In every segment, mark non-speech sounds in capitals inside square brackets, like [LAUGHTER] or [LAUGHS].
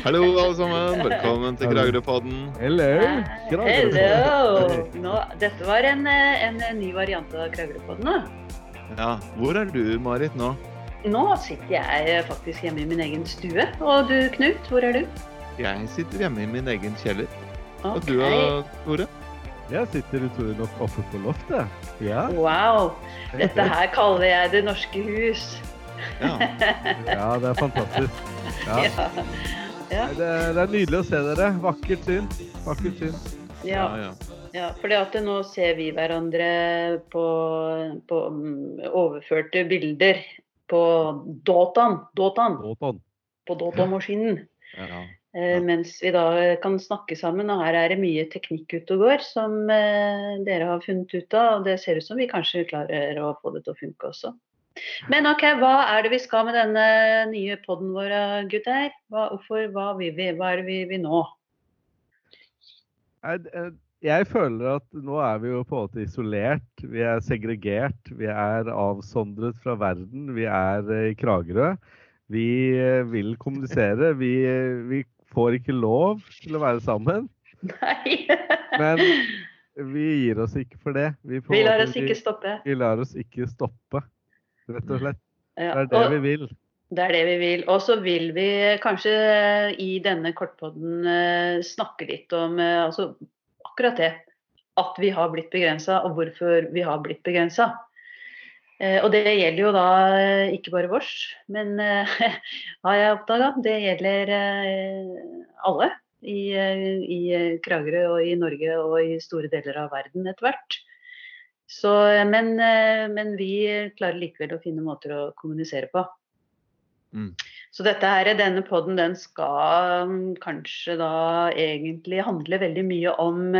Hallo, alle sammen. Velkommen til Kragerøpodden. Hello. Hello! Nå, dette var en, eh, en ny variant av Kragerøpodden. da. Ja, Hvor er du, Marit, nå? Nå sitter jeg faktisk hjemme i min egen stue. Og du, Knut, hvor er du? Jeg sitter hjemme i min egen kjeller. Og du og Tore? Jeg sitter utrolig nok oppe på loftet. Ja. Wow! Dette her kaller jeg Det norske hus. Ja. [LAUGHS] ja, det er fantastisk. Ja. Ja. Ja. Det, er, det er nydelig å se dere. Vakkert syn. Vakkert syn. ja, ja. ja. at nå ser vi hverandre på, på mm, overførte bilder på dataen. Dataen. dataen. På datamaskinen. ja. Eh, Ja. Mens vi da kan snakke sammen. Og her er det mye teknikk ute og går som eh, dere har funnet ut av. Og det ser ut som vi kanskje klarer å få det til å funke også. Men ok, hva er det vi skal med denne nye poden vår, gutter? Hva, hvorfor, hva vil vi? Hva er det vi vil nå? Jeg, føler at nå er vi jo på en måte isolert. Vi er segregert. Vi er avsondret fra verden. Vi er eh, i Kragerø. Vi eh, vil kommunisere. Vi, eh, vi får ikke lov til å være sammen. Nei! Men [LAUGHS] vi gir oss ikke for det. Vi, Vi lar oss ikke stoppe. Vi lar oss ikke stoppe, rett og slett. Det er det vi vil. Det er det vi vil. Og så vil vi kanskje eh, i denne kortpodden eh, snakke litt om eh, altså akkurat det. At vi har blitt begrensa, og hvorfor vi har blitt begrensa. Og det gjelder jo da eh, ikke bare vårs, men eh, [LAUGHS] har jeg oppdaga, det gjelder eh, alle. I, eh, I eh, Kragerø og i Norge og i store deler av verden etter hvert. Så, men, men vi klarer likevel å finne måter å kommunisere på. Mm. Så dette her, denne podden den skal kanskje da egentlig handle veldig mye om,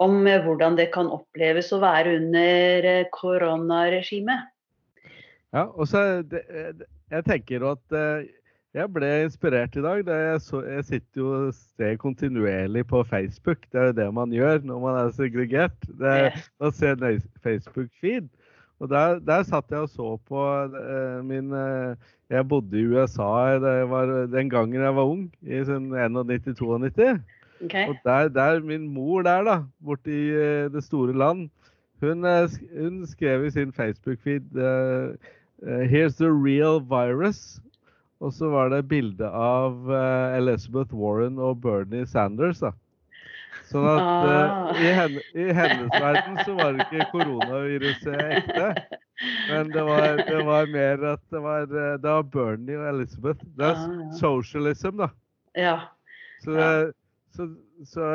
om hvordan det kan oppleves å være under koronaregimet. Ja, og så Jeg tenker at eh, jeg ble inspirert i dag. Da jeg, så, jeg sitter jo og ser kontinuerlig på Facebook. Det er jo det man gjør når man er segregert. Det er, man ser Facebook-feed. Og der, der satt jeg og så på eh, min eh, Jeg bodde i USA det var, den gangen jeg var ung, i sånn 91-92. Okay. Og der, der min mor der, da, borti eh, det store land, hun, hun skrev i sin Facebook-feed uh, Here's the real virus. Og så var det bilde av uh, Elizabeth Warren og Bernie Sanders. da. Sånn at Ah. i, henne, i hennes verden så var det ikke koronaviruset ekte. Men det var, det var mer at det var, eh, det var Bernie og Elizabeth. Det er Ah, socialism, da. Ja. Så, det, så, så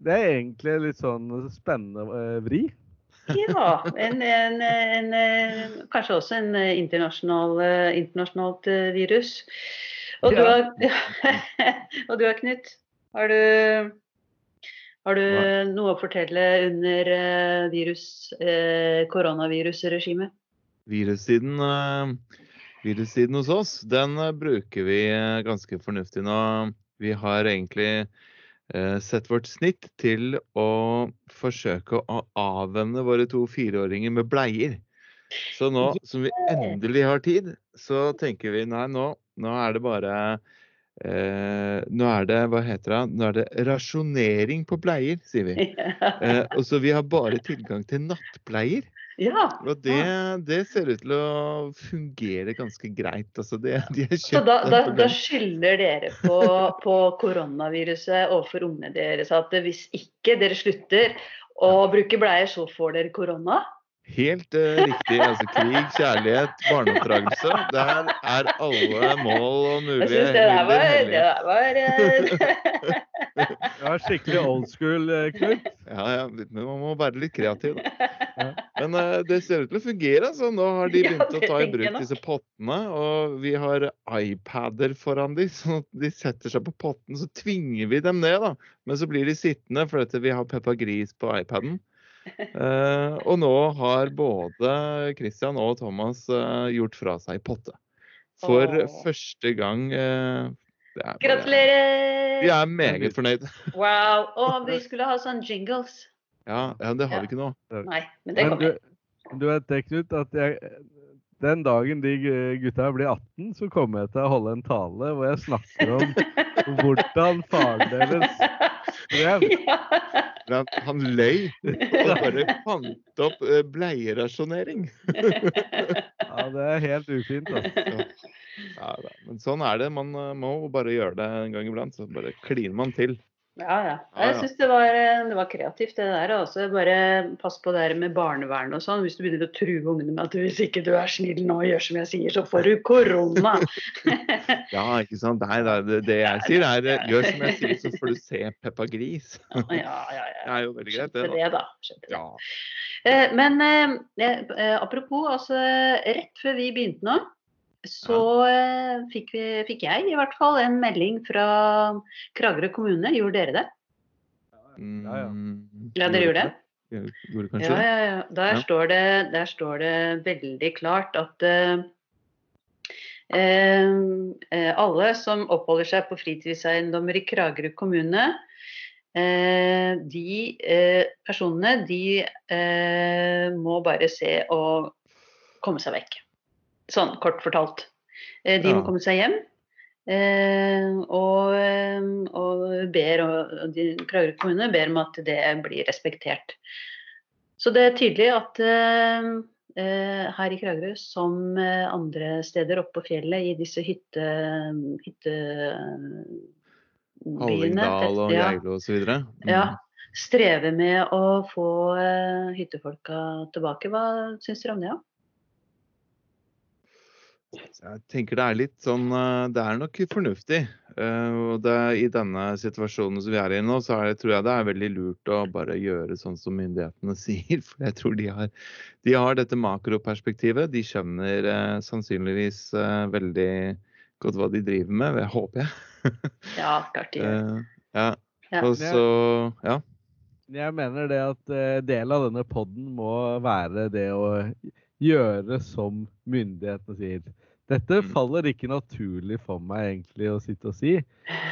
det er egentlig litt sånn spennende vri. Ja. En, en, en, kanskje også en eh, internasjonal, eh, internasjonalt eh, virus. Og du, har, [LAUGHS] og du har, Knut, har du, har du noe å fortelle under virus, eh, koronavirusregimet? Virussiden, virussiden hos oss, den bruker vi ganske fornuftig nå. Vi har egentlig sett vårt snitt til å forsøke å avvenne våre to fireåringer med bleier. Så nå som vi endelig har tid, så tenker vi nei, nå, nå er det bare eh, Nå er det, hva heter det, nå er det rasjonering på bleier, sier vi. [LAUGHS] Eh, og så vi har bare tilgang til nattbleier. Ja. Og det, det ser ut til å fungere ganske greit. Altså det, [LAUGHS] de Så da, da, da skylder dere på, [LAUGHS] på koronaviruset overfor ungene deres at hvis ikke dere slutter å bruke bleier, så får dere korona? Helt uh, riktig. Altså krig, kjærlighet, barneoppdragelse. Der er alle mål og Jeg mulige syns det der var, det der var uh... Det var skikkelig old school, eh, Knut. Ja, ja, men man må være litt kreativ, da. [LAUGHS] Ja. Men uh, det ser ut til å fungere. Så Nå har de [LAUGHS] Ja, begynt å ta i bruk disse pottene. Og vi har iPader foran de, [LAUGHS] så de setter seg på potten. Så tvinger vi dem ned, da. Men så blir de sittende fordi vi har Peppa Gris på iPaden. Uh, og nå har både Christian og Thomas uh, gjort fra seg potte. For Åh. første gang. Det er bare- Gratulerer! Vi er meget fornøyd. [LAUGHS] Wow. Og vi skulle ha sånn jingles. Ja, ja det har Ja. vi ikke nå. Nei, men det Men du, kommer. du vet det, Knut, at jeg, den dagen de gutta blir 18, så kommer jeg til å holde en tale hvor jeg snakker om [LAUGHS] hvordan faren deres drev. [LAUGHS] Ja. Han, han løy og bare fant opp eh, bleierasjonering. Ja, det er helt ufint, altså. Ja. Men sånn er det. Man eh, må bare gjøre det en gang iblant. Så bare kliner man til. Ja, ja. Jeg syns det, var, det var kreativt, det der. Også. Bare pass på det med barnevern og sånn. Hvis du begynner å true ungene med at hvis ikke du er snill nå og gjør som jeg sier, så får du korona. [LAUGHS] Ja, ikke sant. Nei, det, det, det jeg sier er eh, gjør som jeg sier, så får du se Peppa Gris. Ja, ja, ja. [LAUGHS] Det er jo veldig greit, det. Da. det, da. Skjønte. Ja. Eh, Men eh, eh, apropos, altså rett før vi begynte nå, så eh, fikk, vi, fikk jeg i hvert fall en melding fra Kragerø kommune. Gjorde dere det? Ja, ja. Mm, Ja, dere gjorde det? Gjorde Ja, ja, ja. Der, Ja. Står det, der står det veldig klart at eh, alle som oppholder seg på fritidseiendommer i Kragerø kommune, eh, de eh, personene de eh, må bare se å komme seg vekk. Sånn kort fortalt. De de må komme seg hjem. Eh, og, eh, og ber og, de, Kragerø kommune ber om at det blir respektert. Så det er tydelig at eh, eh, her i Kragerø, som eh, andre steder oppe på fjellet, i disse hytte... hytte Hallingdal og ja, Geilo osv. Mm. ja, strever med å få eh, hyttefolka tilbake. Hva syns dere om det? da? Jeg tenker det er litt sånn eh, Det er nok fornuftig. Eh, Og det, I denne situasjonen som vi er i nå, så er det, tror jeg det er veldig lurt å bare gjøre sånn som myndighetene [LAUGHS] sier. For jeg tror de har, de har dette makroperspektivet. De skjønner eh, sannsynligvis eh, veldig godt hva de driver med. Det håper jeg. [LAUGHS] Ja, klart de gjør. Eh, ja. Ja. Og så Ja. Jeg mener det at eh, del av denne podden må være det å gjøre som myndighetene sier. Dette Mm. faller ikke naturlig for meg egentlig å sitte og si,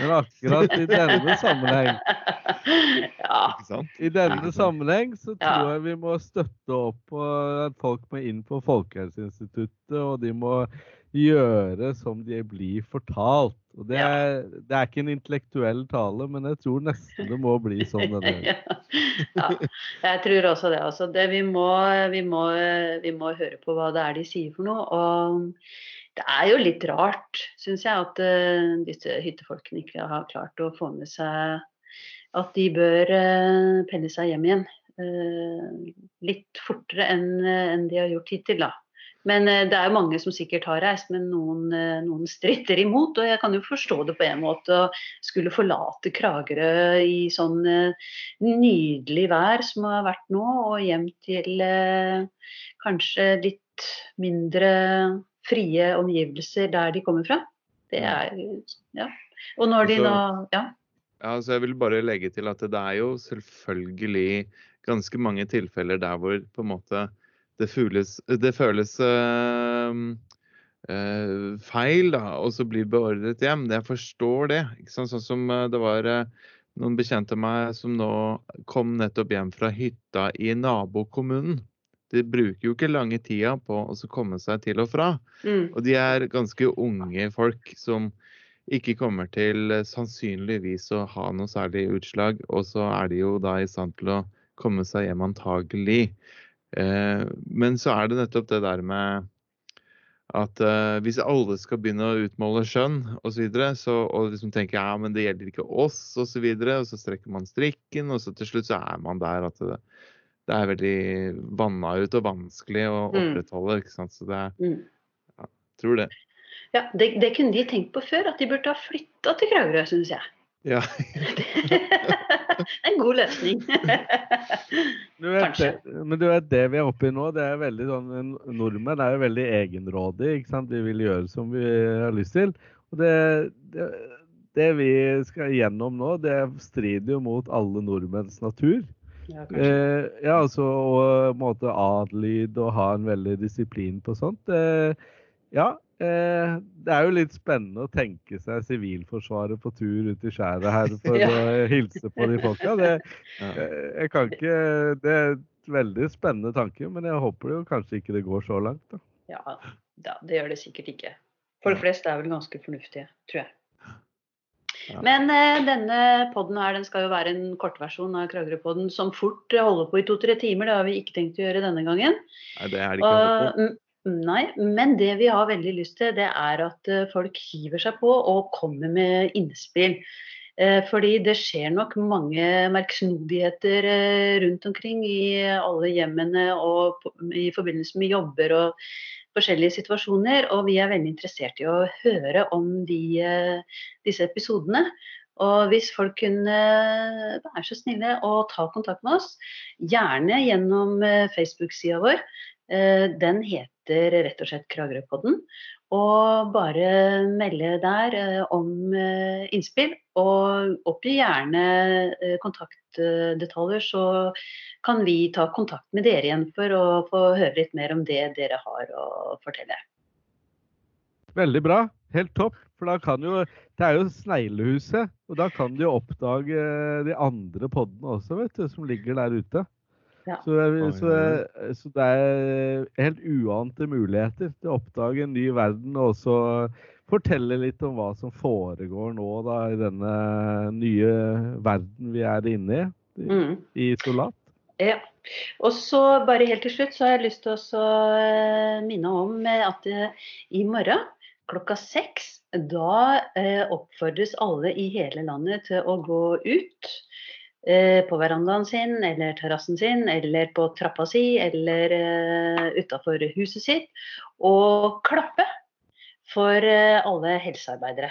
men akkurat i [LAUGHS] denne sammenheng ja. I denne sammenheng så tror jeg vi må støtte opp på at folk må inn på Folkehelseinstituttet, og de må gjøre som de blir fortalt. Og det, Ja. er, det er ikke en intellektuell tale, men jeg tror nesten det må bli sånn denne gangen. [LAUGHS] ja, jeg tror også det. Altså. det vi, må, vi, må, vi må høre på hva det er de sier for noe. Og det er jo litt rart, syns jeg, at uh, disse hyttefolkene ikke har klart å få med seg at de bør uh, penne seg hjem igjen. Uh, litt fortere enn en de har gjort hittil, da. Men eh, det er jo mange som sikkert har reist, men noen, eh, noen stritter imot. Og jeg kan jo forstå det på en måte å skulle forlate Kragerø i sånn eh, nydelig vær som har vært nå, og hjem til eh, kanskje litt mindre frie omgivelser der de kommer fra. Det er Ja. Og når de da Ja. Ja, så jeg vil bare legge til at det er jo selvfølgelig ganske mange tilfeller der hvor på en måte det føles, det føles øh, øh, feil, da, og så blir beordret hjem. Jeg forstår det. Sånn som eh, det var eh, noen bekjente av meg som nå kom nettopp hjem fra hytta i nabokommunen. De bruker jo ikke lange tida på å komme seg til og fra. Mm. Og de er ganske unge folk som ikke kommer til eh, sannsynligvis å ha noe særlig utslag. Og så er de jo da i stand til å komme seg hjem antagelig. Eh, men så er det nettopp det der med at eh, hvis alle skal begynne å utmåle skjønn osv., så, videre, så, og liksom tenke ja, men det gjelder ikke oss osv., og, så videre, og så strekker man strikken, og så til slutt så er man der at det, det er veldig vanna ut og vanskelig å Mm. opprettholde. ikke sant? Så det er, ja, tror det. Ja, det, det kunne de tenkt på før, at de burde ha flytta til Kragerø, syns jeg. Ja. [LAUGHS] [LAUGHS] en god løsning. Du det, men du vet, det vi er oppe i nå, det er veldig sånn Nordmenn er jo veldig egenrådige. ikke sant? Vi vil gjøre som vi har lyst til. Og det, det, det vi skal gjennom nå, det strider jo mot alle nordmenns natur. Ja. Eh, ja, altså å en måte adlyde og ha en veldig disiplin på sånt. Eh, ja, eh, det er jo litt spennende å tenke seg Sivilforsvaret på tur ut i skjæret her [LAUGHS] for Ja. å hilse på de folka. Det, eh, jeg kan ikke Det er et veldig spennende tanke, men jeg håper jo kanskje ikke det går så langt. da. Ja, da, det gjør det sikkert ikke. Folk flest er vel ganske fornuftige, tror jeg. Ja. Men eh, denne podden her, den skal jo være en kortversjon av Kragerø-podden som fort eh, holder på i to-tre timer. Det har vi ikke tenkt å gjøre denne gangen. Nei, det er det ikke Og, mm, nei, men det vi har veldig lyst til, det er at eh, folk hiver seg på og kommer med innspill. Eh, Fordi det skjer nok mange merksnodigheter rundt omkring i alle hjemmene og i forbindelse med jobber og forskjellige situasjoner. Og vi er veldig interessert i å høre om de, eh, disse episodene. Og hvis folk kunne være så snille å ta kontakt med oss, gjerne gjennom eh, Facebook-sida vår. Eh, Den heter rett og slett Kragerøpodden. Og bare melde der eh, om eh, innspill. Og oppgi gjerne eh, kontaktdetaljer, så kan vi ta kontakt med dere igjen for å få høre litt mer om det dere har å fortelle. Veldig bra. Helt topp. For da kan jo Det er jo Sneglehuset, og da kan de jo oppdage de andre poddene også, vet du, som ligger der ute. Ja. Så, det så, det- så det er helt uante muligheter til å oppdage en ny verden, og også fortelle litt om hva som foregår nå da, i denne nye verden vi er inne i, i, Mm. i Isolat. Ja. Og så bare helt til slutt så har jeg lyst til å eh, minne om eh, at eh, i morgen klokka seks da oppfordres alle i hele landet til å gå ut på verandaen sin eller terrassen sin eller på trappa si eller uh, utafor huset sitt og klappe for uh, alle helsearbeidere.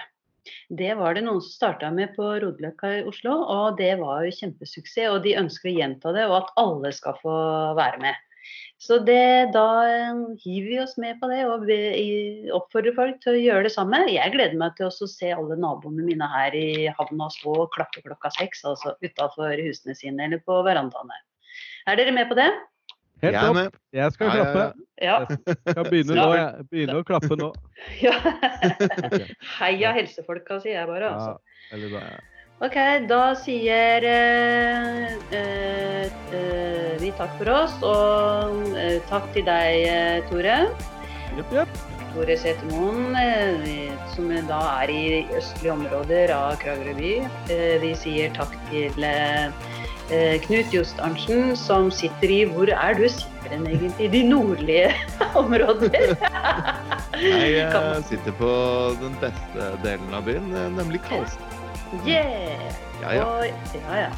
Det var det noen som starta med på Rodeløkka i Oslo, og det var jo kjempesuksess. Og de ønsker å gjenta det, og at alle skal få være med. Så det, da eh, hiver vi oss med på det og vi oppfordrer folk til å gjøre det samme. Jeg gleder meg til å se alle naboene mine her i havna stå og klappe klokka seks, altså utafor husene sine eller på verandaene. Er dere med på det? Helt Jeg topp. med. Jeg skal Ja, klappe. ja. Ja. Jeg skal begynne, nå, jeg. begynne å klappe nå. [LAUGHS] ja. [LAUGHS] Heia helsefolka, sier jeg bare. altså. Ok, da sier eh, eh, eh, vi takk for oss, og eh, takk til deg, eh, Tore. Yep, yep. Tore Setermoen, eh, som da er i østlige områder av Kragerø by. Eh, vi sier takk til Knut Jost Arntzen, som sitter i Hvor er du sitter den egentlig? De nordlige [LAUGHS] områder. Jeg eh, man- sitter på den beste delen av byen, nemlig Karlsen. Yeah! Ja, ja. Og, ja, ja.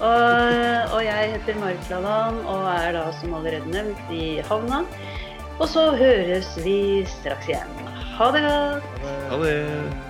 Og, og jeg heter Marit Laland og er da som allerede nevnt i havna. Og så høres vi straks igjen. Ha det godt! Ha det.